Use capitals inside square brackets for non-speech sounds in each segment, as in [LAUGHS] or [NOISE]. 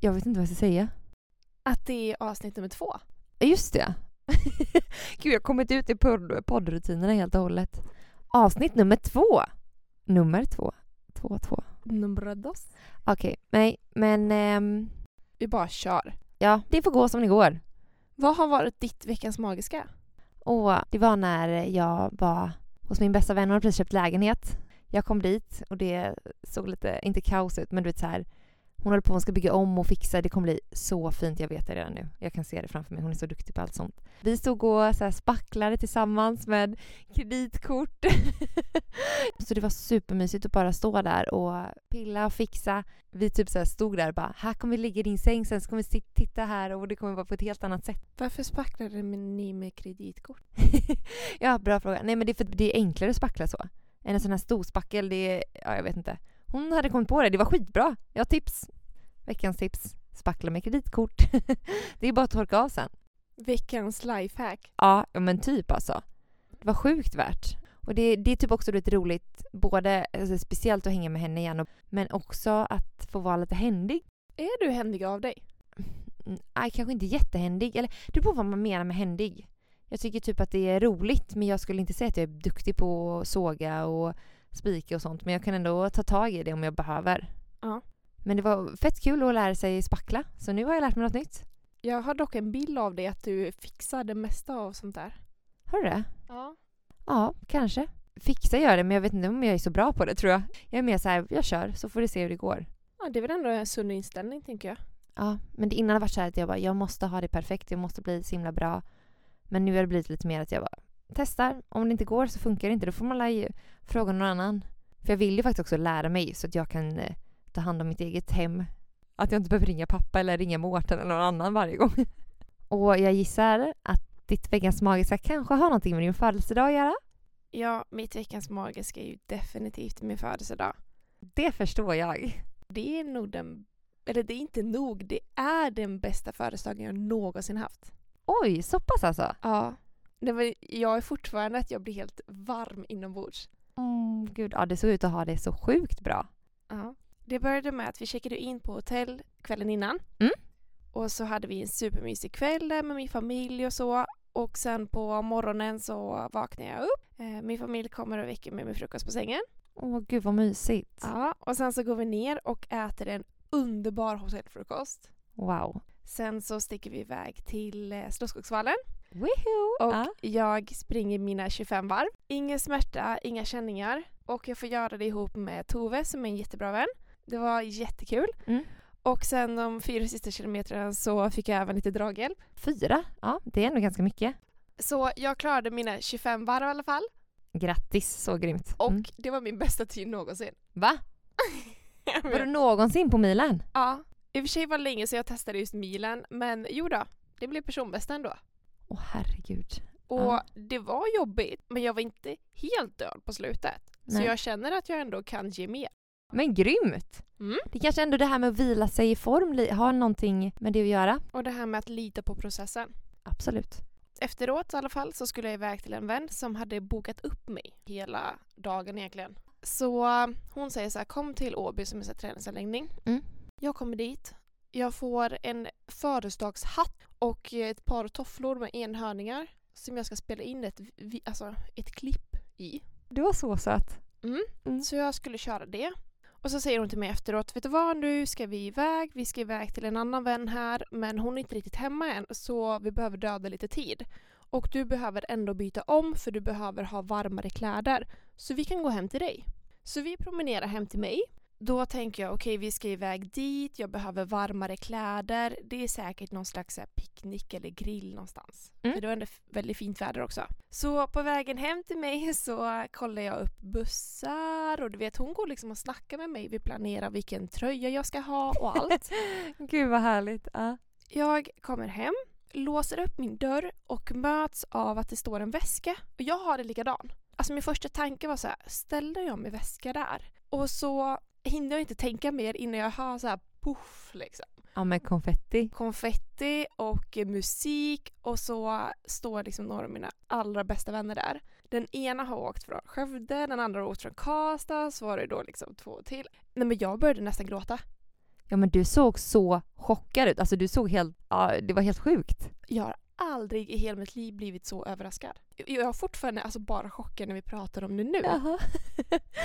Jag vet inte vad jag ska säga. Att det är avsnitt nummer två. Just det. [LAUGHS] Gud, jag har kommit ut i podd- poddrutinerna helt och hållet. Avsnitt nummer två. Nummer två. Två, två. Nummer dos. Okej, nej, men ehm, Vi bara kör. ja, det får gå som det går. Vad har varit ditt veckans magiska? Och det var när jag var hos min bästa vän, hon hade precis köpt lägenhet. Jag kom dit och det såg lite, inte kaos ut, men du vet så här. Hon håller på, hon ska bygga om och fixa. Det kommer bli så fint, jag vet det redan nu. Jag kan se det framför mig, hon är så duktig på allt sånt. Vi stod och så här spacklade tillsammans med kreditkort. [LAUGHS] så det var supermysigt att bara stå där och pilla och fixa. Vi typ så här stod där och bara, här kommer vi ligga i din säng, sen så kommer vi titta här och det kommer vara på ett helt annat sätt. Varför spacklade ni med kreditkort? [LAUGHS] ja, bra fråga. Nej men det är för att det är enklare att spackla så. Än en sån här stor spackel, det är, ja jag vet inte. Hon hade kommit på det, det var skitbra. Jag har tips. Veckans tips. Spackla med kreditkort. [LAUGHS] det är bara att torka av sen. Veckans lifehack. Ja, men typ alltså. Det var sjukt värt. Och det, det är typ också lite roligt, både alltså, speciellt att hänga med henne igen, och, men också att få vara lite händig. Är du händig av dig? Mm, Nej, kanske inte jättehändig. Eller det beror på vad man menar med händig. Jag tycker typ att det är roligt men jag skulle inte säga att jag är duktig på att såga och spika och sånt. Men jag kan ändå ta tag i det om jag behöver. Ja. Men det var fett kul att lära sig spackla. Så nu har jag lärt mig något nytt. Jag har dock en bild av dig att du fixar det mesta av sånt där. Har du det? Ja. Ja, kanske. Fixa gör det men jag vet inte om jag är så bra på det tror jag. Jag är mer så här, jag kör så får du se hur det går. ja. Det är väl ändå en sund inställning tänker jag. Ja, men det innan har det varit så här att jag bara, jag måste ha det perfekt, jag måste bli så himla bra. Men nu har det blivit lite mer att jag bara testar. Om det inte går så funkar det inte. Då får man lä- fråga någon annan. För jag vill ju faktiskt också lära mig så att jag kan eh, ta hand om mitt eget hem. Att jag inte behöver ringa pappa eller ringa Mårten eller någon annan varje gång. [LAUGHS] Och jag gissar att ditt veckans magiska kanske har någonting med din födelsedag att göra. Ja, mitt veckans magiska är ju definitivt min födelsedag. Det förstår jag. Det är nog den, eller det är inte nog, det är den bästa födelsedagen jag någonsin haft. Oj, så pass alltså? Ja. Det var, jag är fortfarande att jag blir helt varm inombords. Mm, gud, ja det såg ut att ha det så sjukt bra. Ja. Det började med att vi checkade in på hotell kvällen innan. Mm. Och så hade vi en supermysig kväll där med min familj och så. Och sen på morgonen så vaknade jag upp. Eh, Min familj kommer och väcker mig med frukost på sängen. Åh gud vad mysigt. Ja, och sen så går vi ner och äter en underbar hotellfrukost. Wow. Sen så sticker vi iväg till eh, Slottsskogsvallen Woohoo! och Ja. jag springer mina 25 varv. Ingen smärta, inga känningar och jag får göra det ihop med Tove som är en jättebra vän. Det var jättekul. Mm. Och sen de fyra sista kilometrarna så fick jag även lite draghjälp. Fyra? Ja, det är ändå ganska mycket. Så jag klarade mina 25 varv i alla fall Grattis, så grymt. och Mm. det var min bästa tid någonsin. Va? [LAUGHS] Var du någonsin på milen? Ja, i och för sig var det länge så jag testade just milen men jo då, det blev personbästa ändå. Åh herregud. Och Ja. det var jobbigt men jag var inte helt död på slutet. Så Nej. jag känner att jag ändå kan ge mer. Men grymt! Mm. Det kanske ändå det här med att vila sig i form har någonting med det att göra. Och det här med att lita på processen. Absolut. Efteråt i alla fall så skulle jag iväg till en vän som hade bokat upp mig hela dagen egentligen. Så hon säger så här, kom till Åby som är så här träningsanläggning. Mm. Jag kommer dit. Jag får en födelsedagshatt och ett par tofflor med enhörningar som jag ska spela in ett, alltså, ett klipp i. Du var så söt. Mm. Mm. Så jag skulle köra det. Och så säger hon till mig efteråt, vet du vad nu ska vi iväg, vi ska iväg till en annan vän här men hon är inte riktigt hemma än så vi behöver döda lite tid. Och du behöver ändå byta om för du behöver ha varmare kläder. Så vi kan gå hem till dig. Så vi promenerar hem till mig. Då tänker jag okej vi ska iväg dit, jag behöver varmare kläder. Det är säkert någon slags här, picknick eller grill någonstans. Mm. För det var ändå f- väldigt fint väder också. Så på vägen hem till mig [LAUGHS] så kollar jag upp bussar och du vet hon går liksom och snackar med mig. Vi planerar vilken tröja jag ska ha och allt. [LAUGHS] Gud vad härligt. Ja. Jag kommer hem, låser upp min dörr och möts av att det står en väska. Och jag har det likadan. Alltså min första tanke var så här, ställde jag min väska där? Och så hinner jag inte tänka mer innan jag hör så här poff liksom. ja, med konfetti. Konfetti och musik och så står liksom några av mina allra bästa vänner där. Den ena har åkt från Skövde, den andra har åkt från Karlstad, så var det då liksom två till. Nej men jag började nästan gråta. Ja men du såg så chockad ut. Alltså du såg helt, ja det var helt sjukt. Jag har aldrig i hela mitt liv blivit så överraskad. Jag har fortfarande alltså bara chockad när vi pratar om det nu. Jaha.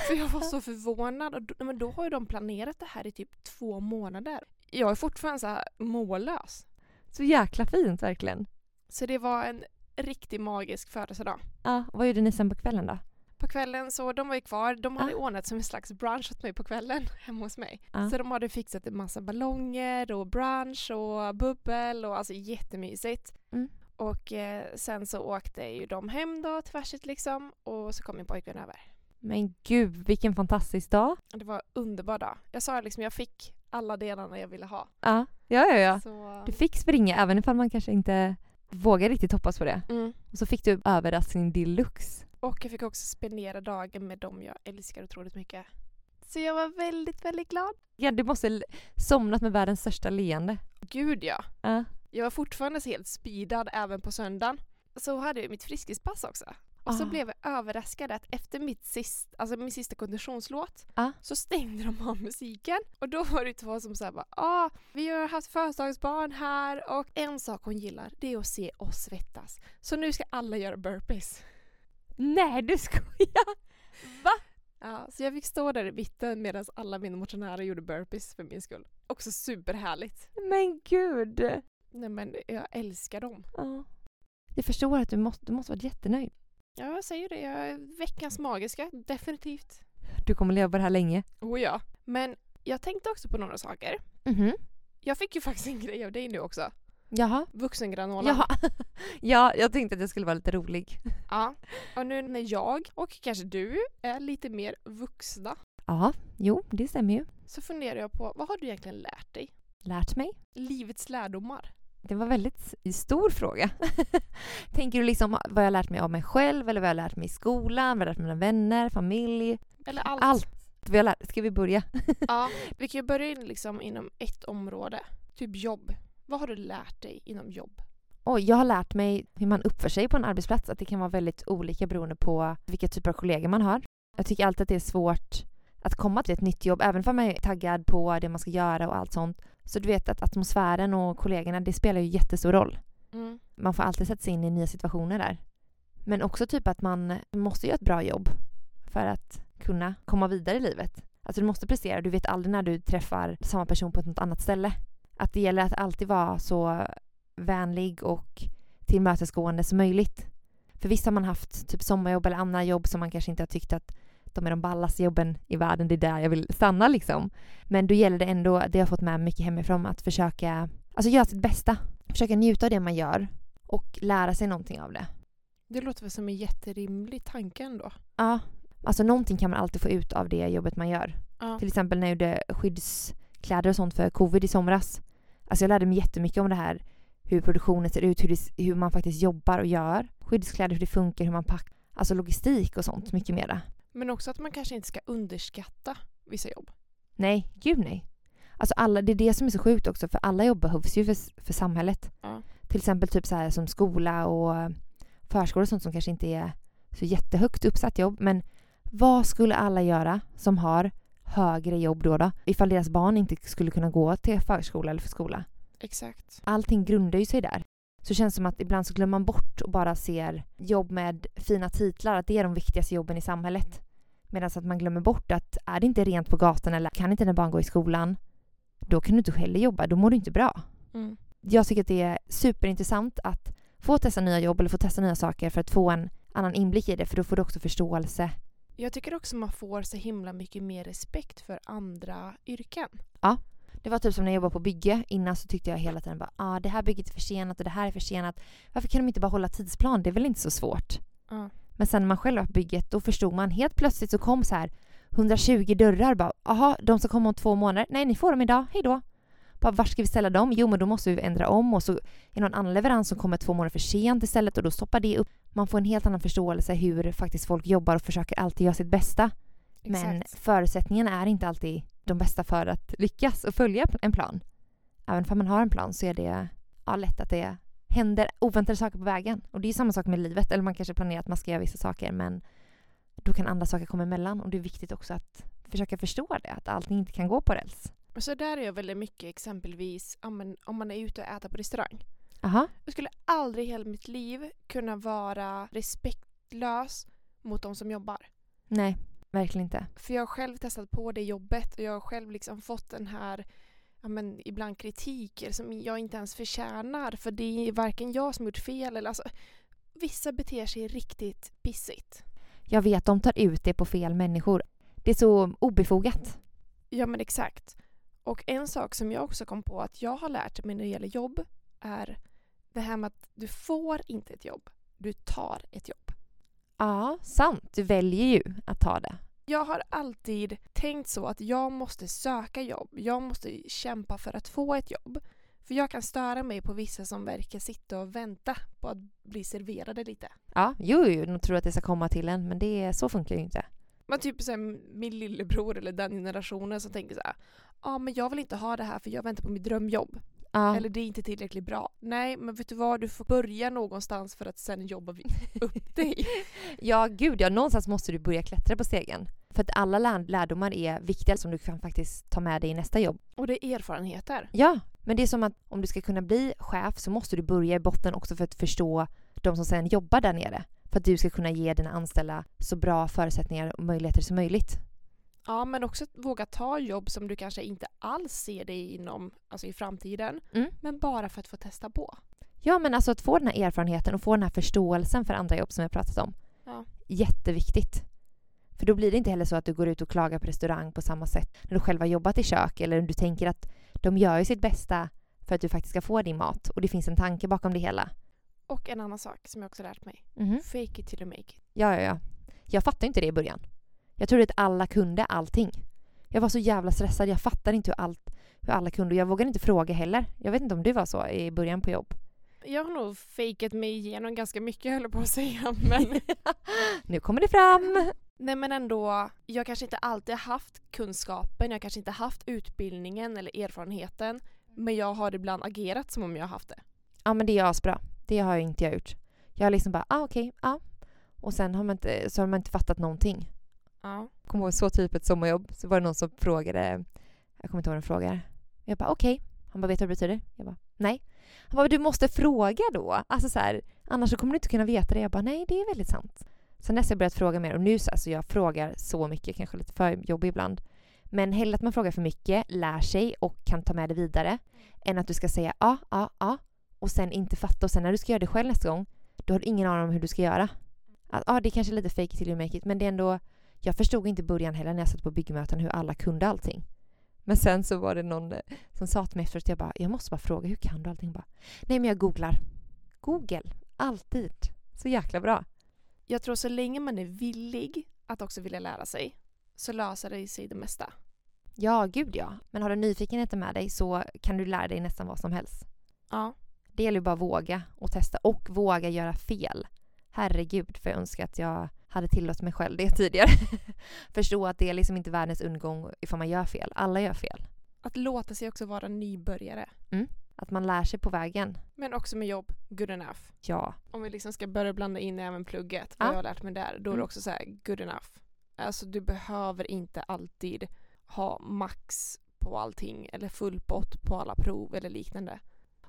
För jag var [LAUGHS] så förvånad. Och då, men då har ju de planerat det här i typ två månader. Jag är fortfarande så här mållös. Så jäkla fint verkligen. Så det var en riktigt magisk födelsedag. Ja, vad gjorde ni sen på kvällen då? På kvällen så de var ju kvar. De hade Ah. ordnat som en slags brunch åt mig på kvällen [LAUGHS] hemma hos mig. Ja. Så de hade fixat en massa ballonger och brunch och bubbel och alltså jättemysigt. Mm. Och eh, sen så åkte ju de hem då tvärsit liksom och så kom min pojkvän över. Men gud, vilken fantastisk dag. Det var en underbar dag. Jag sa liksom jag fick alla delarna jag ville ha. Ja, ja, ja. ja. Så, Du fick springa även ifall man kanske inte vågar riktigt hoppas på det. mm. Och så fick du överraskning deluxe. Och jag fick också spendera dagen med dem jag älskar otroligt mycket. Så jag var väldigt, väldigt glad. Ja, du måste somnat med världens största leende. Gud ja. Ja. Jag var fortfarande helt speedad även på söndagen. Så hade jag mitt friskispass också. Och så Ah. blev jag överraskad att efter mitt sist, alltså min sista konditionslåt Ah. så stängde de av musiken. Och då var det två som sa bara ah, vi har haft födelsedagsbarn här och en sak hon gillar det är att se oss svettas. Så nu ska alla göra burpees. Nej, du skojar! Va? Ja, så jag fick stå där i mitten medan alla mina motionärer gjorde burpees för min skull. Också superhärligt. Men gud! Nej men jag älskar dem. Ja. Jag förstår att du måste, du måste vara jättenöjd. Ja, jag säger det. Jag är veckans magiska. Definitivt. Du kommer leva på det här länge. Oh ja. Men jag tänkte också på några saker. Mhm. Jag fick ju faktiskt en grej av dig nu också. Jaha. Vuxengranola. Jaha. [LAUGHS] ja, jag tänkte att jag skulle vara lite rolig. Ja. Och nu när jag och kanske du är lite mer vuxna Ja, jo, det stämmer ju. så funderar jag på vad har du egentligen lärt dig? Lärt mig. Livets lärdomar. Det var väldigt stor fråga. [LAUGHS] Tänker du liksom vad jag har lärt mig av mig själv eller vad jag har lärt mig i skolan, vad jag har lärt mig av mina vänner, familj? Eller allt. Allt. Vad jag lärt. Ska vi börja? Ja. [LAUGHS] Vi kan ju börja liksom inom ett område. Typ jobb. Vad har du lärt dig inom jobb? Oj, jag har lärt mig hur man uppför sig på en arbetsplats. Att det kan vara väldigt olika beroende på vilka typer av kollegor man har. Jag tycker alltid att det är svårt att komma till ett nytt jobb, även om man är taggad på det man ska göra och allt sånt. Så du vet att atmosfären och kollegorna, det spelar ju jättestor roll. Mm. Man får alltid sätta sig in i nya situationer där. Men också typ att man måste göra ett bra jobb för att kunna komma vidare i livet. Alltså du måste prestera, du vet aldrig när du träffar samma person på ett annat ställe. Att det gäller att alltid vara så vänlig och tillmötesgående som möjligt. För visst har man haft typ sommarjobb eller andra jobb som man kanske inte har tyckt att de är de ballaste jobben i världen, det är där jag vill stanna liksom. Men då gäller det ändå, det jag har fått med mig mycket hemifrån, att försöka alltså göra sitt bästa. Försöka njuta av det man gör och lära sig någonting av det. Det låter väl som en jätterimlig tanke ändå. Ja, alltså någonting kan man alltid få ut av det jobbet man gör. Ja. Till exempel när jag gjorde skyddskläder och sånt för covid i somras. Alltså jag lärde mig jättemycket om det här. Hur produktionen ser ut, hur, det, hur man faktiskt jobbar och gör. Skyddskläder, hur det funkar, hur man packar. Alltså logistik och sånt, mycket mera. Men också att man kanske inte ska underskatta vissa jobb. Nej, gud nej. Alltså alla, det är det som är så sjukt också, för alla jobb behövs ju för, för samhället. Ja. Till exempel typ så här som skola och förskola och sånt som kanske inte är så jättehögt uppsatt jobb. Men vad skulle alla göra som har högre jobb då, då ifall deras barn inte skulle kunna gå till förskola eller för skola? Exakt. Allting grundar ju sig där. Så det känns som att ibland så glömmer man bort och bara ser jobb med fina titlar, att det är de viktigaste jobben i samhället. Medan att man glömmer bort att är det inte rent på gatan eller kan inte dina barn gå i skolan, då kan du inte heller jobba, då mår du inte bra. Mm. Jag tycker att det är superintressant att få testa nya jobb eller få testa nya saker för att få en annan inblick i det, för då får du också förståelse. Jag tycker också man får så himla mycket mer respekt för andra yrken. Det var typ som när jag jobbade på bygge. Innan så tyckte jag hela tiden bara ah, det här bygget är försenat och det här är försenat. Varför kan de inte bara hålla tidsplan? Det är väl inte så svårt? Ja. Men sen när man själv var på bygget då förstod man helt plötsligt så kom så här 120 dörrar bara aha, de ska komma om två månader. Nej, ni får dem idag. Hej då. Bara, var ska vi ställa dem? Jo, men då måste vi ändra om och så är det någon annan leverans som kommer två månader för sent istället och då stoppar det upp. Man får en helt annan förståelse hur faktiskt folk jobbar och försöker alltid göra sitt bästa. Men Exakt. förutsättningarna är inte alltid de bästa för att lyckas och följa en plan. Även om man har en plan så är det ja, lätt att det händer oväntade saker på vägen. Och det är samma sak med livet. Eller man kanske planerar att man ska göra vissa saker men då kan andra saker komma emellan. Och det är viktigt också att försöka förstå det. Att allting inte kan gå på räls. Så där är jag väldigt mycket exempelvis om man är ute och äter på restaurang. Aha. Jag skulle aldrig i hela mitt liv kunna vara respektlös mot de som jobbar. Nej, verkligen inte. För jag har själv testat på det jobbet och jag har själv liksom fått den här ja, men ibland kritiker som jag inte ens förtjänar för det är varken jag som gjort fel eller alltså vissa beter sig riktigt pissigt. Jag vet, de tar ut det på fel människor. Det är så obefogat. Ja men exakt. Och en sak som jag också kom på att jag har lärt mig när det gäller jobb är det här med att du får inte ett jobb. Du tar ett jobb. Ja, sant. Du väljer ju att ta det. Jag har alltid tänkt så att jag måste söka jobb. Jag måste kämpa för att få ett jobb. För jag kan störa mig på vissa som verkar sitta och vänta på att bli serverade lite. Ja, jo, jo, de tror att det ska komma till en, men det, så funkar ju inte. Man typ så här, min lillebror eller den generationen som tänker så här. Ja, men jag vill inte ha det här för jag väntar på mitt drömjobb. Ja. Eller det är inte tillräckligt bra. Nej, men vet du vad? Du får börja någonstans för att sen jobba upp [LAUGHS] dig. ja, gud ja. Någonstans måste du börja klättra på stegen. För att alla lär- lärdomar är viktiga som du kan faktiskt ta med dig i nästa jobb. Och det är erfarenheter. Ja, men det är som att om du ska kunna bli chef så måste du börja i botten också för att förstå de som sen jobbar där nere. För att du ska kunna ge dina anställda så bra förutsättningar och möjligheter som möjligt. Ja, men också våga ta jobb som du kanske inte alls ser dig inom, alltså i framtiden. Mm. Men bara för att få testa på. Ja, men alltså att få den här erfarenheten och få den här förståelsen för andra jobb som jag pratat om. Ja. Jätteviktigt. För då blir det inte heller så att du går ut och klagar på restaurang på samma sätt när du själv har jobbat i kök eller du tänker att de gör ju sitt bästa för att du faktiskt ska få din mat och det finns en tanke bakom det hela. Och en annan sak som jag också lärt mig. Mhm. Fake it till you make it. Ja, ja, ja. Jag fattade inte det i början. Jag trodde att alla kunde allting. Jag var så jävla stressad. Jag fattade inte hur, allt, hur alla kunde. Och jag vågade inte fråga heller. Jag vet inte om du var så i början på jobb. Jag har nog fejkat mig igenom ganska mycket höll jag på att säga. [LAUGHS] Men, [LAUGHS] nu kommer det fram! nej men ändå, jag kanske inte alltid haft kunskapen, jag kanske inte haft utbildningen eller erfarenheten. Men jag har ibland agerat som om jag haft det. Ja, men det är asbra. Det har jag inte jag gjort. Jag har liksom bara, ah, okej, ja. Och sen har man inte, så har man inte fattat någonting. Ja. Jag kommer ihåg så typ ett sommarjobb. Så var det någon som frågade, jag kommer inte ihåg vad den frågade. Jag bara, okej. Han bara, vet du vad det betyder? Jag bara, nej. Han bara, du måste fråga då. Alltså så här, annars så kommer du inte kunna veta det. Jag bara, nej, det är väldigt sant. Sen dess har jag börjat fråga mer och nu så alltså jag frågar så mycket, kanske lite för jobbig ibland. Men hellre att man frågar för mycket, lär sig och kan ta med det vidare än att du ska säga ja, ja, ja och sen inte fatta och sen när du ska göra det själv nästa gång då har du ingen aning om hur du ska göra. Att, ja, det är kanske lite fake till you make it men det är ändå jag förstod inte i början heller när jag satt på byggmöten hur alla kunde allting. Men sen så var det någon eh, som sa till mig efteråt, jag bara, jag måste bara fråga, hur kan du allting? Jag Bara, Nej men jag googlar. Google, alltid. Så jäkla bra. Jag tror så länge man är villig att också vilja lära sig så löser det sig det mesta. Ja, gud ja. Men har du nyfikenheten med dig så kan du lära dig nästan vad som helst. Ja. Det gäller ju bara att våga och testa och våga göra fel. Herregud, för jag önskar att jag hade tillåtit mig själv det [LAUGHS] tidigare. Förstå att det är liksom inte världens undergång ifall man gör fel. Alla gör fel. Att låta sig också vara nybörjare. Att man lär sig på vägen. Men också med jobb, good enough. Ja. Om vi liksom ska börja blanda in även plugget, vad Ja. jag har lärt mig där, då är det Mm. också så här, good enough. Alltså du behöver inte alltid ha max på allting eller full pott på alla prov eller liknande.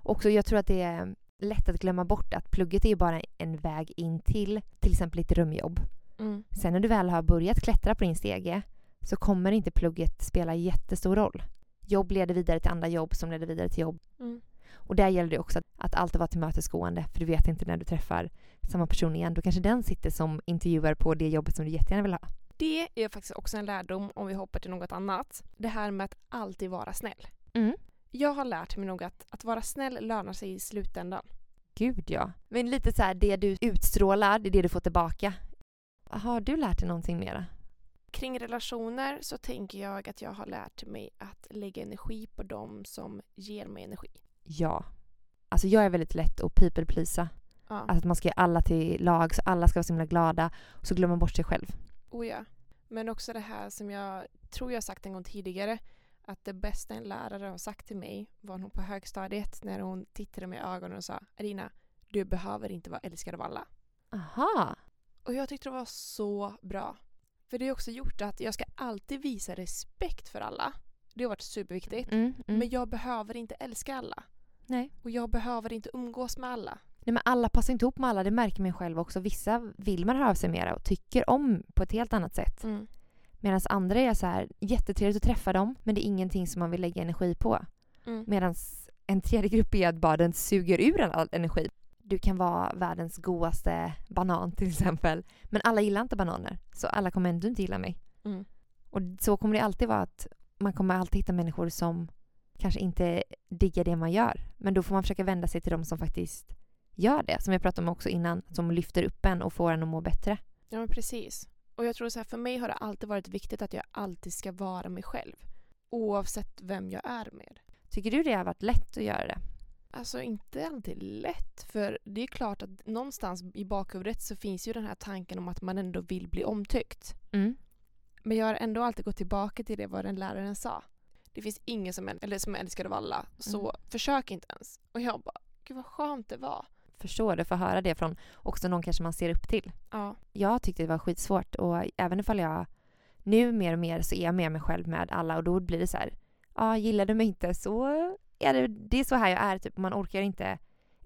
Också jag tror att det är lätt att glömma bort att plugget är ju bara en väg in till till exempel ett drömjobb. Mm. Sen när du väl har börjat klättra på din stege så kommer inte plugget spela jättestor roll. Jobb leder vidare till andra jobb som leder vidare till jobb. Mm. Och där gäller det också att, alltid vara tillmötesgående för du vet inte när du träffar samma person igen. Då kanske den sitter som intervjuar på det jobbet som du jättegärna vill ha. Det är faktiskt också en lärdom om vi hoppar till något annat. Det här med att alltid vara snäll. Mm. Jag har lärt mig nog att, att vara snäll lönar sig i slutändan. Gud ja. Men lite så här, det du utstrålar, det är det du får tillbaka. Har du lärt dig någonting mera? Kring relationer så tänker jag att jag har lärt mig att lägga energi på dem som ger mig energi. Ja. Alltså jag är väldigt lätt att people pleasa. Ja. Att man ska göra alla till lag så alla ska vara så himla glada och så glömmer man bort sig själv. Oh ja. Men också det här som jag tror jag sagt en gång tidigare. Att det bästa en lärare har sagt till mig var nog på högstadiet när hon tittade mig i ögonen och sa Arina, du behöver inte vara älskad av alla. Aha. Och jag tyckte det var så bra. För det har också gjort att jag ska alltid visa respekt för alla. Det har varit superviktigt. Mm, mm. Men jag behöver inte älska alla. Nej. Och jag behöver inte umgås med alla. Nej, men alla passar inte ihop med alla, det märker man själv också. Vissa vill man höra av sig mera och tycker om på ett helt annat sätt. Mm. Medan andra är så här, jättetrevligt att träffa dem, men det är ingenting som man vill lägga energi på. Mm. Medan en tredje grupp är att bara den suger ur en all energi. Du kan vara världens godaste banan till exempel, men alla gillar inte bananer. Så alla kommer ändå inte gilla mig. Mm. Och så kommer det alltid vara att man kommer alltid hitta människor som kanske inte diggar det man gör. Men då får man försöka vända sig till de som faktiskt gör det. Som jag pratade om också innan, som lyfter upp en och får en att må bättre. Ja men precis. Och jag tror så här, för mig har det alltid varit viktigt att jag alltid ska vara mig själv. Oavsett vem jag är med. Tycker du det har varit lätt att göra det? Alltså inte alltid lätt. För det är klart att någonstans i bakhuvudet så finns ju den här tanken om att man ändå vill bli omtyckt. Mm. Men jag har ändå alltid gått tillbaka till det vad den läraren sa. Det finns ingen som, eller som är älskad av alla, så försök inte ens. Och jag bara, gud vad skönt det var. Förstår det, få höra det från också någon kanske man ser upp till. Ja. Jag tyckte det var skitsvårt och även ifall jag nu mer och mer så är jag med mig själv med alla och då blir det så här, ja gillar du mig inte så är det, det är så här jag är typ. Man orkar inte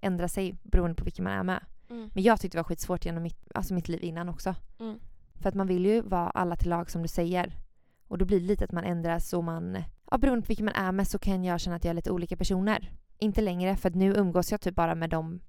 ändra sig beroende på vilken man är med. Mm. Men jag tyckte det var skitsvårt genom mitt, alltså mitt liv innan också. Mm. För att man vill ju vara alla till lag som du säger. Och då blir det lite att man ändras och man, ja beroende på vilken man är med så kan jag känna att jag är lite olika personer. Inte längre för att nu umgås jag typ bara med de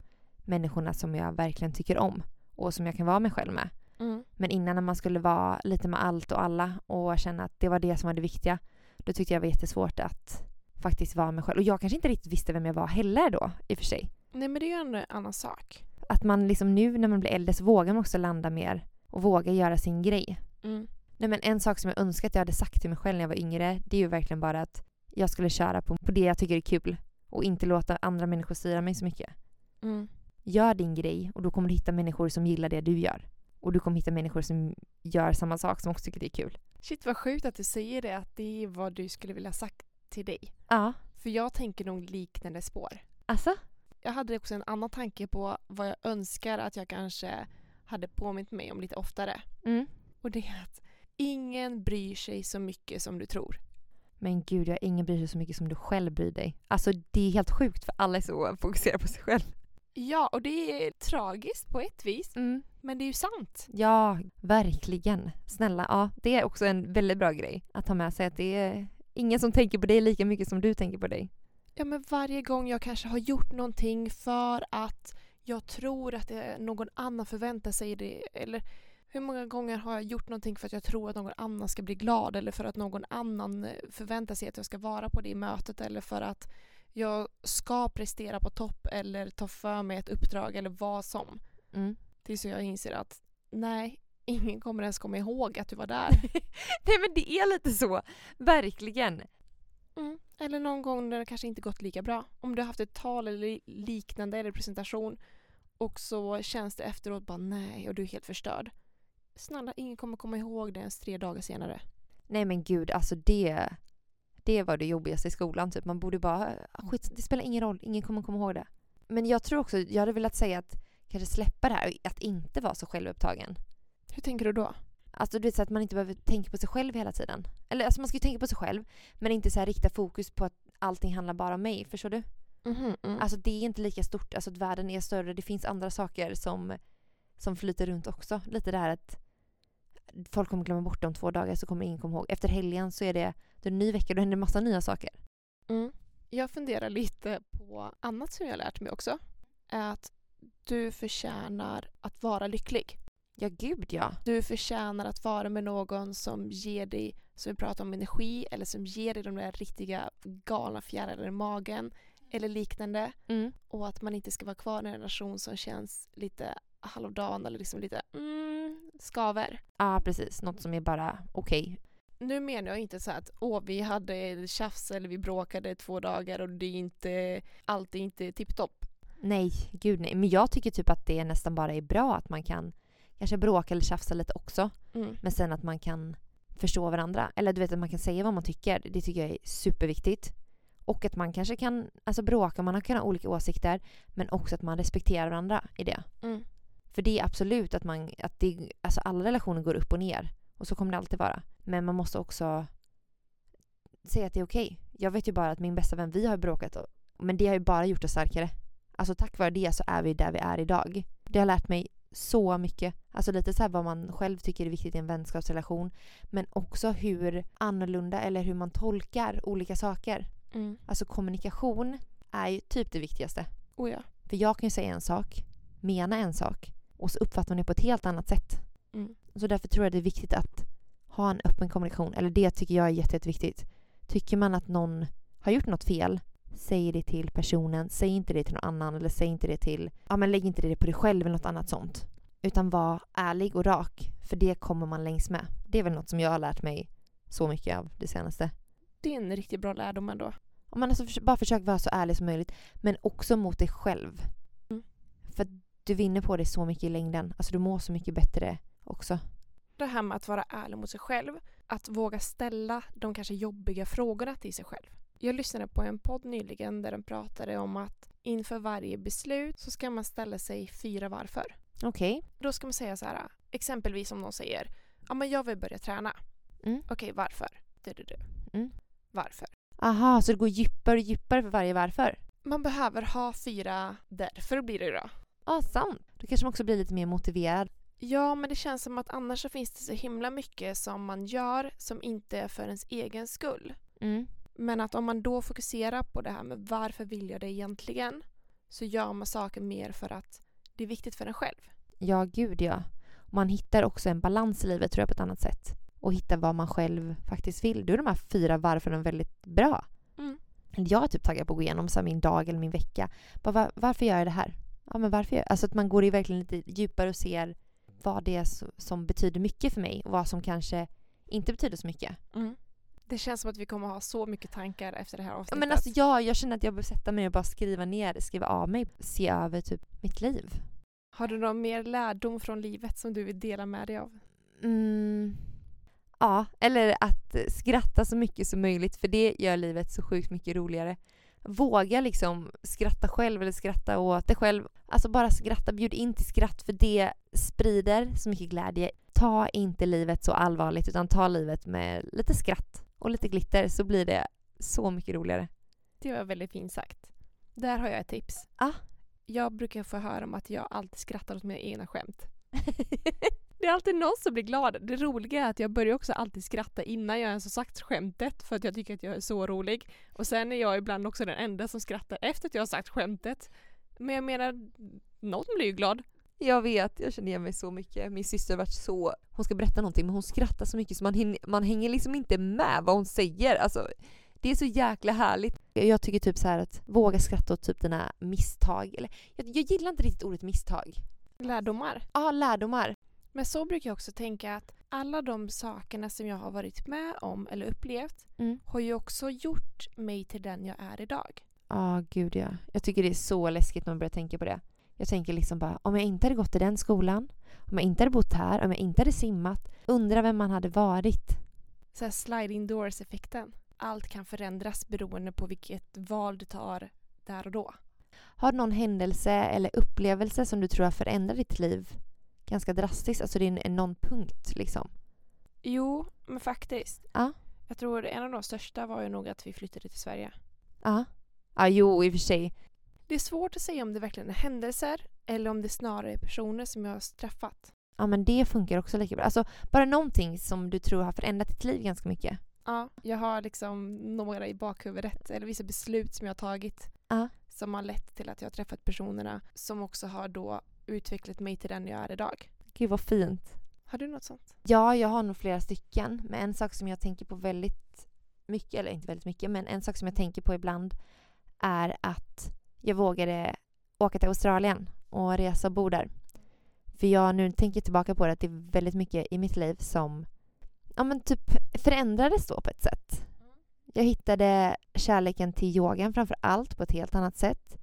människorna som jag verkligen tycker om. Och som jag kan vara mig själv med. Mm. Men innan när man skulle vara lite med allt och alla och känna att det var det som var det viktiga. Då tyckte jag det var jättesvårt att faktiskt vara mig själv. Och jag kanske inte riktigt visste vem jag var heller då i och för sig. Nej men det är ju en annan sak. Att man liksom nu när man blir äldre så vågar man också landa mer och våga göra sin grej. Mm. Nej men en sak som jag önskar att jag hade sagt till mig själv när jag var yngre det är ju verkligen bara att jag skulle köra på, på det jag tycker är kul och inte låta andra människor styra mig så mycket. Mm. Gör din grej och då kommer du hitta människor som gillar det du gör. Och du kommer hitta människor som gör samma sak som också tycker det är kul. Shit vad sjukt att du säger det, att det är vad du skulle vilja sagt till dig. Ja. För jag tänker nog liknande spår. Alltså? Jag hade också en annan tanke på vad jag önskar att jag kanske hade påmint mig om lite oftare. Mm. Och det är att ingen bryr sig så mycket som du tror. Men gud, jag ingen bryr sig så mycket som du själv bryr dig. Alltså det är helt sjukt för alla är så fokuserade på sig själv. Ja, och det är tragiskt på ett vis. Mm. Men det är ju sant. Ja, verkligen. Snälla, ja, det är också en väldigt bra grej att ha med sig att det är ingen som tänker på dig lika mycket som du tänker på dig. Ja, men varje gång jag kanske har gjort någonting för att jag tror att någon annan förväntar sig det. Eller hur många gånger har jag gjort någonting för att jag tror att någon annan ska bli glad eller för att någon annan eh, förväntar sig att jag ska vara på det mötet eller för att jag ska prestera på topp eller ta för mig ett uppdrag eller vad som. Mm. Tills jag inser att nej, ingen kommer ens komma ihåg att du var där. [LAUGHS] Nej men det är lite så. Verkligen. Mm. Eller någon gång när det kanske inte gått lika bra. Om du har haft ett tal eller li- liknande eller presentation och så känns det efteråt bara nej och du är helt förstörd. Snälla, ingen kommer komma ihåg det ens tre dagar senare. Nej men gud, alltså det, det var det jobbigaste i skolan. Typ. Man borde bara, ah, skit, det spelar ingen roll, ingen kommer komma ihåg det. Men jag tror också, jag hade velat säga att kanske släppa det här, att inte vara så självupptagen. Hur tänker du då? Alltså du vet så att man inte behöver tänka på sig själv hela tiden. Eller alltså man ska ju tänka på sig själv, men inte så här rikta fokus på att allting handlar bara om mig. Förstår du? Mhm, mm. Alltså det är inte lika stort, alltså att världen är större, det finns andra saker som, som flyter runt också. Lite det här att folk kommer glömma bort det om två dagar så kommer ingen komma ihåg. Efter helgen så är det, det är en ny vecka, då händer det massa nya saker. Mm. Jag funderar lite på annat som jag har lärt mig också. Är att du förtjänar att vara lycklig. Ja gud ja. Du förtjänar att vara med någon som ger dig, som vi pratar om energi, eller som ger dig de där riktiga galna fjärilar i magen eller liknande. Mm. Och att man inte ska vara kvar i en relation som känns lite halvdan eller liksom lite mm, skaver. Ja precis, något som är bara okej. Nu menar jag inte så att åh, vi hade tjafs eller vi bråkade två dagar och det är inte, allt är inte tipptopp. Nej, gud nej. Men jag tycker typ att det nästan bara är bra att man kan kanske bråka eller tjafsa lite också. Mm. Men sen att man kan förstå varandra. Eller du vet att man kan säga vad man tycker. Det tycker jag är superviktigt. Och att man kanske kan alltså bråka, man kan ha olika åsikter. Men också att man respekterar varandra i det. Mm. För det är absolut att man, att det, alltså alla relationer går upp och ner. Och så kommer det alltid vara. Men man måste också säga att det är okej. Jag vet ju bara att min bästa vän, vi har bråkat men det har ju bara gjort oss starkare. Alltså tack vare det så är vi där vi är idag. Det har lärt mig så mycket. Alltså lite så här vad man själv tycker är viktigt i en vänskapsrelation. Men också hur annorlunda eller hur man tolkar olika saker. Mm. Alltså kommunikation är ju typ det viktigaste. Oh ja. För jag kan ju säga en sak, mena en sak och så uppfattar man det på ett helt annat sätt. Mm. Så därför tror jag det är viktigt att ha en öppen kommunikation. Eller det tycker jag är jätte, jätteviktigt. Tycker man att någon har gjort något fel, säg det till personen. Säg inte det till någon annan eller säg inte det till... Ja, men lägg inte det på dig själv eller något annat sånt. Utan var ärlig och rak. För det kommer man längs med. Det är väl något som jag har lärt mig så mycket av det senaste. Det är en riktigt bra lärdom ändå. Om man alltså bara försöker vara så ärlig som möjligt. Men också mot dig själv. Mm. För du vinner på det så mycket i längden. Alltså du mår så mycket bättre också. Det här med att vara ärlig mot sig själv. Att våga ställa de kanske jobbiga frågorna till sig själv. Jag lyssnade på en podd nyligen där de pratade om att inför varje beslut så ska man ställa sig fyra varför. Okej. Då ska man säga så här, exempelvis om någon säger ja men jag vill börja träna. Mm. Okej, varför? Du, du, du. Mm. Varför? Aha, så det går djupare och djupare för varje varför? Man behöver ha fyra därför blir det då. Ja, sant. Då kanske man också blir lite mer motiverad. Ja, men det känns som att annars så finns det så himla mycket som man gör som inte är för ens egen skull. Mm. Men att om man då fokuserar på det här med varför vill jag det egentligen så gör man saker mer för att det är viktigt för en själv. Ja, gud ja. Man hittar också en balans i livet tror jag på ett annat sätt. Och hittar vad man själv faktiskt vill. Då är de här fyra varfören väldigt bra. Mm. Jag är typ taggad på att gå igenom så min dag eller min vecka. Bara, var, varför gör jag det här? Ja, men varför gör jag? Alltså att man går i verkligen lite djupare och ser vad det är som betyder mycket för mig och vad som kanske inte betyder så mycket. Det känns som att vi kommer ha så mycket tankar efter det här Ja, avsnittet. Men alltså jag, jag känner att jag behöver sätta mig och bara skriva ner, skriva av mig, se över typ mitt liv. Har du någon mer lärdom från livet som du vill dela med dig av? Mm. Ja, eller att skratta så mycket som möjligt för det gör livet så sjukt mycket roligare. Våga liksom skratta själv eller skratta åt dig själv. Alltså bara skratta, bjud in till skratt för det sprider så mycket glädje. Ta inte livet så allvarligt utan ta livet med lite skratt och lite glitter så blir det så mycket roligare. Det var väldigt fint sagt. Där har jag ett tips. Ah. Jag brukar få höra om att jag alltid skrattar åt mina egna skämt. [LAUGHS] Det är alltid någon som blir glad. Det roliga är att jag börjar också alltid skratta innan jag ens har sagt skämtet för att jag tycker att jag är så rolig. Och sen är jag ibland också den enda som skrattar efter att jag har sagt skämtet. Men jag menar, någon blir ju glad. Jag vet, jag känner igen mig så mycket. Min syster har varit så... Hon ska berätta någonting men hon skrattar så mycket så man, hinner, man hänger liksom inte med vad hon säger. Alltså, det är så jäkla härligt. Jag tycker typ så här att våga skratta åt typ dina misstag. Eller, jag, jag gillar inte riktigt ordet misstag. Lärdomar. Ja, lärdomar. Men så brukar jag också tänka att alla de sakerna som jag har varit med om eller upplevt Mm. har ju också gjort mig till den jag är idag. Ja, gud ja. Jag tycker det är så läskigt när man börjar tänka på det. Jag tänker liksom bara, om jag inte hade gått i den skolan, om jag inte hade bott här, om jag inte hade simmat, undra vem man hade varit. Så här sliding doors-effekten. Allt kan förändras beroende på vilket val du tar där och då. Har du någon händelse eller upplevelse som du tror har förändrat ditt liv ganska drastiskt? Alltså det är någon punkt liksom. Jo, men faktiskt. Ja. Jag tror en av de största var ju nog att vi flyttade till Sverige. Ja. Ja, jo i och för sig. Det är svårt att säga om det verkligen är händelser eller om det snarare är personer som jag har träffat. Ja, men det funkar också lika bra. Alltså bara någonting som du tror har förändrat ditt liv ganska mycket. Ja, jag har liksom några i bakhuvudet, eller vissa beslut som jag har tagit Ja. som har lett till att jag har träffat personerna som också har då utvecklat mig till den jag är idag. Gud vad fint. Har du något sånt? Ja, jag har nog flera stycken. Men en sak som jag tänker på väldigt mycket, eller inte väldigt mycket, men en sak som jag tänker på ibland är att jag vågade åka till Australien och resa och bo där. För jag nu tänker tillbaka på det att det är väldigt mycket i mitt liv som ja, men typ förändrades då på ett sätt. Jag hittade kärleken till yogan framför allt på ett helt annat sätt.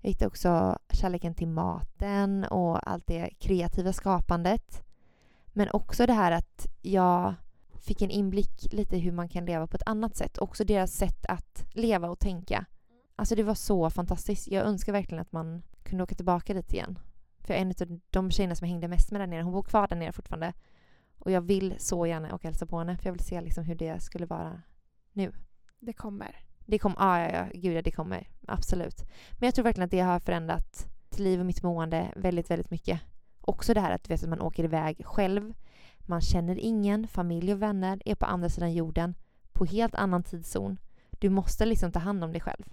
Jag hittade också kärleken till maten och allt det kreativa skapandet. Men också det här att jag fick en inblick lite hur man kan leva på ett annat sätt. Också deras sätt att leva och tänka. Alltså det var så fantastiskt. Jag önskar verkligen att man kunde åka tillbaka dit igen. För en av de tjejerna som jag hängde mest med där nere, hon bor kvar där nere fortfarande. Och jag vill så gärna åka och hälsa på henne för jag vill se liksom hur det skulle vara nu. Det kommer. Det kommer, ja, ja, ja, gud ja, det kommer. Absolut. Men jag tror verkligen att det har förändrat mitt liv och mitt mående väldigt, väldigt mycket. Också det här att, vet, att man åker iväg själv. Man känner ingen, familj och vänner är på andra sidan jorden på helt annan tidszon. Du måste liksom ta hand om dig själv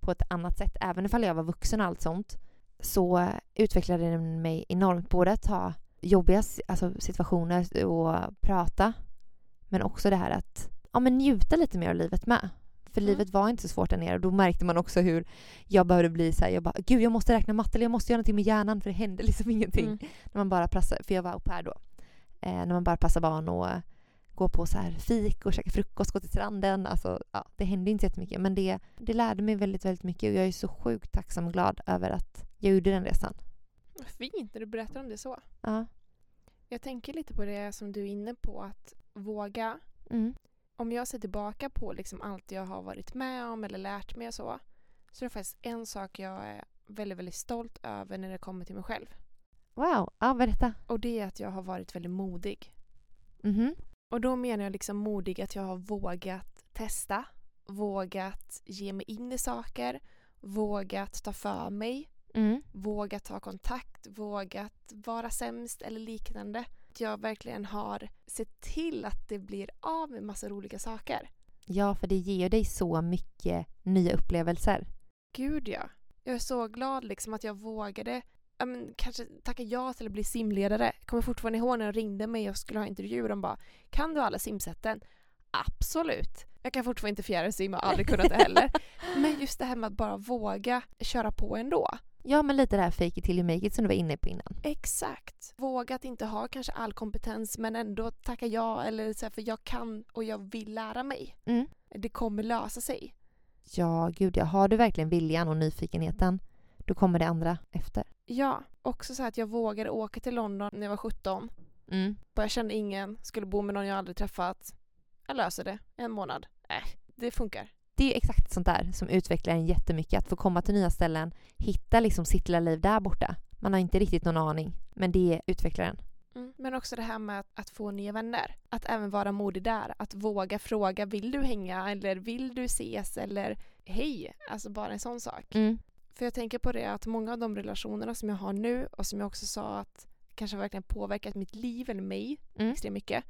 på ett annat sätt. Även ifall jag var vuxen och allt sånt så utvecklade det mig enormt. Både att ha jobbiga alltså, situationer och prata men också det här att ja, men njuta lite mer av livet med. För mm. livet var inte så svårt där nere och då märkte man också hur jag behövde bli så här, jag bara gud jag måste räkna matte eller jag måste göra någonting med hjärnan för det hände liksom [LAUGHS] ingenting. Mm. När man bara passade, för jag var au pair då. Eh, när man bara passar barn och gå på så här fik och käka frukost, gå till stranden. Alltså, ja, det hände inte jättemycket men det, det lärde mig väldigt, väldigt mycket och jag är så sjukt tacksam och glad över att jag gjorde den resan. Vad fint när du berättar om det så. Ja. Jag tänker lite på det som du är inne på, att våga. Mm. Om jag ser tillbaka på liksom allt jag har varit med om eller lärt mig och så, så är det faktiskt en sak jag är väldigt, väldigt stolt över när det kommer till mig själv. Wow, ja berätta. Och det är att jag har varit väldigt modig. Mm Och då menar jag liksom modig att jag har vågat testa, vågat ge mig in i saker, vågat ta för mig, mm. vågat ta kontakt, vågat vara sämst eller liknande. Att jag verkligen har sett till att det blir av med massa roliga saker. Ja, för det ger dig så mycket nya upplevelser. Gud ja. Jag är så glad liksom att jag vågade ja, men, kanske tacka ja till att bli simledare. Jag kommer fortfarande ihåg när de ringde mig och skulle ha intervju. De bara “Kan du alla simsätten?” Absolut. Jag kan fortfarande inte fjärilsimma och aldrig kunnat det heller. [LAUGHS] Men just det här med att bara våga köra på ändå. Ja, men lite det här fake it till you make it som du var inne på innan. Exakt. Våga att inte ha kanske all kompetens men ändå tacka ja eller så här, för jag kan och jag vill lära mig. Mm. Det kommer lösa sig. Ja, gud ja. Har du verkligen viljan och nyfikenheten, då kommer det andra efter. Ja, också så att jag vågade åka till London när jag var 17. Mm. jag kände ingen, skulle bo med någon jag aldrig träffat. Jag löser det. En månad. Äh, det funkar. Det är exakt sånt där som utvecklar en jättemycket. Att få komma till nya ställen, hitta liksom sitt lilla liv där borta. Man har inte riktigt någon aning, men det utvecklar en. Mm. Men också det här med att, att, få nya vänner. Att även vara modig där. Att våga fråga, vill du hänga eller vill du ses eller hej. Alltså bara en sån sak. Mm. För jag tänker på det att många av de relationerna som jag har nu och som jag också sa att kanske verkligen påverkat mitt liv eller mig mm. extremt mycket.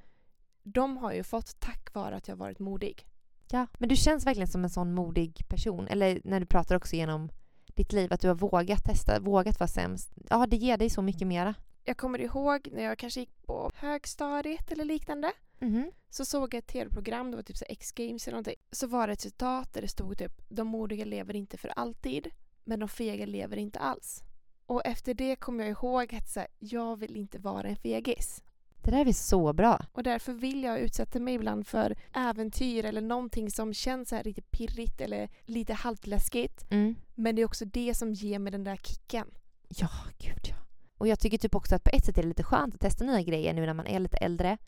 De har ju fått tack vare att jag varit modig. Ja, men du känns verkligen som en sån modig person. Eller när du pratar också genom ditt liv, att du har vågat testa, vågat vara sämst. Ja, det ger dig så mycket mera. Jag kommer ihåg när jag kanske gick på högstadiet eller liknande. Mm. Så såg jag ett tv-program, det var typ så X-games eller någonting. Så var det ett citat där det stod typ De modiga lever inte för alltid, men de fega lever inte alls. Och efter det kom jag ihåg att så här, jag vill inte vara en fegis. Det där är så bra. Och därför vill jag utsätta mig ibland för äventyr eller någonting som känns så här lite pirrigt eller lite halvläskigt. Mm. Men det är också det som ger mig den där kicken. Ja, gud ja. Och jag tycker typ också att på ett sätt är det lite skönt att testa nya grejer nu när man är lite äldre.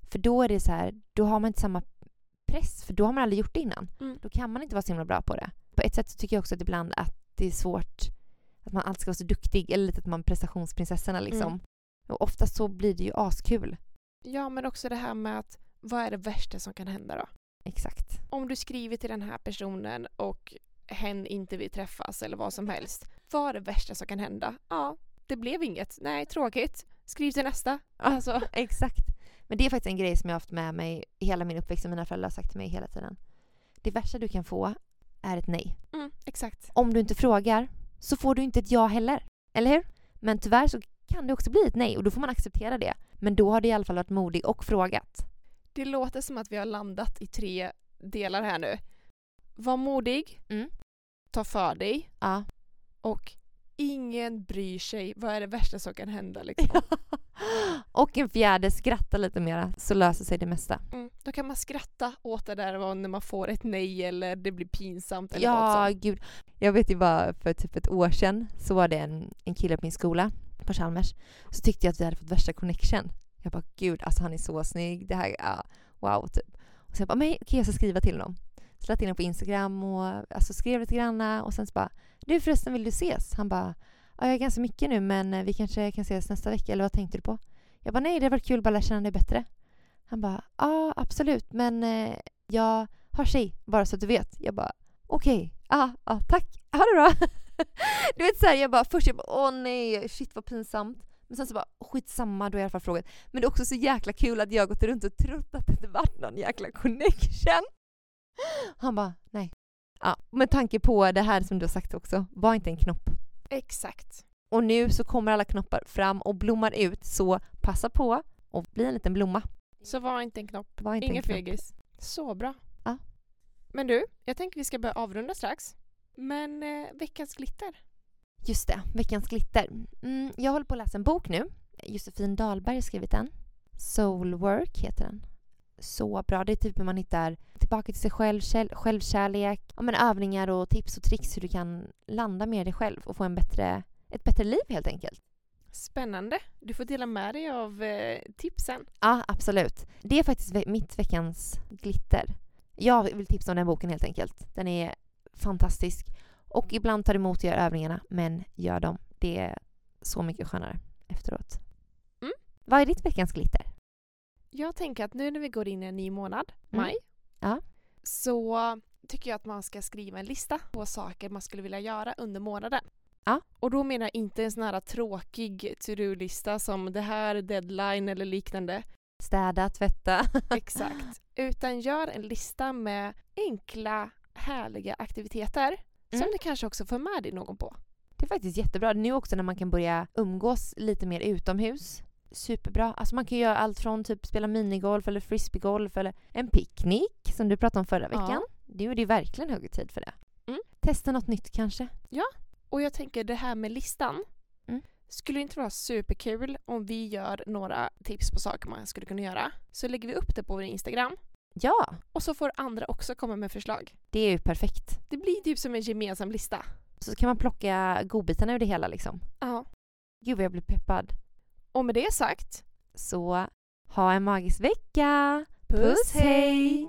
För då är det så här, då har man inte samma press, för då har man aldrig gjort det innan. Mm. Då kan man inte vara så himla bra på det. På ett sätt så tycker jag också att ibland att det är svårt att man alltid ska vara så duktig, eller lite att man prestationsprinsessorna liksom. Mm. Och oftast så blir det ju askul. Ja, men också det här med att vad är det värsta som kan hända då? Exakt. Om du skriver till den här personen och hen inte vill träffas eller vad som helst. Vad är det värsta som kan hända? Ja, det blev inget. Nej, tråkigt. Skriv till nästa. Alltså. [LAUGHS] Exakt. Men det är faktiskt en grej som jag har haft med mig hela min uppväxt och mina föräldrar har sagt till mig hela tiden. Det värsta du kan få är ett nej. Mm, exakt. Om du inte frågar så får du inte ett ja heller. Eller hur? Men tyvärr så kan det också bli ett nej och då får man acceptera det. Men då har du i alla fall varit modig och frågat. Det låter som att vi har landat i tre delar här nu. Var modig. Mm. Ta för dig. Ja. Och ingen bryr sig. Vad är det värsta som kan hända liksom? [LAUGHS] och en fjärde, skratta lite mera så löser sig det mesta. Mm. Då kan man skratta åt det där när man får ett nej eller det blir pinsamt eller Ja, gud. Jag vet ju bara för typ ett år sedan så var det en, en kille på min skola på Chalmers så tyckte jag att vi hade fått värsta connection. Jag bara gud, alltså han är så snygg. Det här, ja, wow, typ. Och så jag bara, men okej, jag ska skriva till honom. Så lade in honom på Instagram och alltså, skrev lite granna och sen så bara, du förresten vill du ses? Han bara, ja jag är ganska mycket nu men vi kanske kan ses nästa vecka eller vad tänkte du på? Jag bara, nej det varit kul bara lära känna dig bättre. Han bara, ja absolut men eh, jag har tjej, bara så att du vet. Jag bara okej, ja, ja, tack, ha det bra. [LAUGHS] du vet såhär, jag bara först jag bara åh nej, shit vad pinsamt. Men sen så bara skitsamma, då har jag i alla fall frågat. Men det är också så jäkla kul att jag gått runt och trott att det inte varit någon jäkla connection. [GASPS] Han bara nej. Ja, med tanke på det här som du har sagt också, var inte en knopp. Exakt. Och nu så kommer alla knoppar fram och blommar ut så passa på och bli en liten blomma. Så var inte en knopp. Var inte Ingen en knopp. fegis. Så bra. Ja. Men du, jag tänker vi ska börja avrunda strax. Men eh, veckans glitter. Just det, veckans glitter. Mm, jag håller på att läsa en bok nu. Josefin Dahlberg har skrivit den. Soulwork heter den. Så bra. Det är typ hur man hittar tillbaka till sig själv, självkärlek, ja, men övningar och tips och tricks hur du kan landa med dig själv och få en bättre, ett bättre liv helt enkelt. Spännande. Du får dela med dig av eh, tipsen. Ja, absolut. Det är faktiskt ve- mitt veckans glitter. Jag vill tipsa om den boken helt enkelt. Den är fantastisk. Och ibland tar det emot att göra övningarna, men gör dem. Det är så mycket skönare efteråt. Mm. Vad är ditt veckans glitter? Jag tänker att nu när vi går in i en ny månad, Mm. maj, Ja. så tycker jag att man ska skriva en lista på saker man skulle vilja göra under månaden. Ja. Och då menar jag inte en sån här tråkig to-do-lista som det här är deadline eller liknande. Städa, tvätta. [LAUGHS] Exakt. Utan gör en lista med enkla, härliga aktiviteter Mm. som du kanske också får med dig någon på. Det är faktiskt jättebra. Nu också när man kan börja umgås lite mer utomhus. Superbra. Alltså man kan göra allt från typ spela minigolf eller frisbeegolf eller en picknick som du pratade om förra Ja. veckan. Nu är det verkligen hög tid för det. Mm. Testa något nytt kanske. Och jag tänker det här med listan. Mm. Skulle det inte vara superkul om vi gör några tips på saker man skulle kunna göra? Så lägger vi upp det på vår Instagram. Ja, Och så får andra också komma med förslag. det är ju perfekt. Det blir typ som en gemensam lista. Så kan man plocka godbitarna ur det hela liksom. Ja. Gud vad jag blir peppad. Och med det sagt, Så ha en magisk vecka. Puss, Puss hej!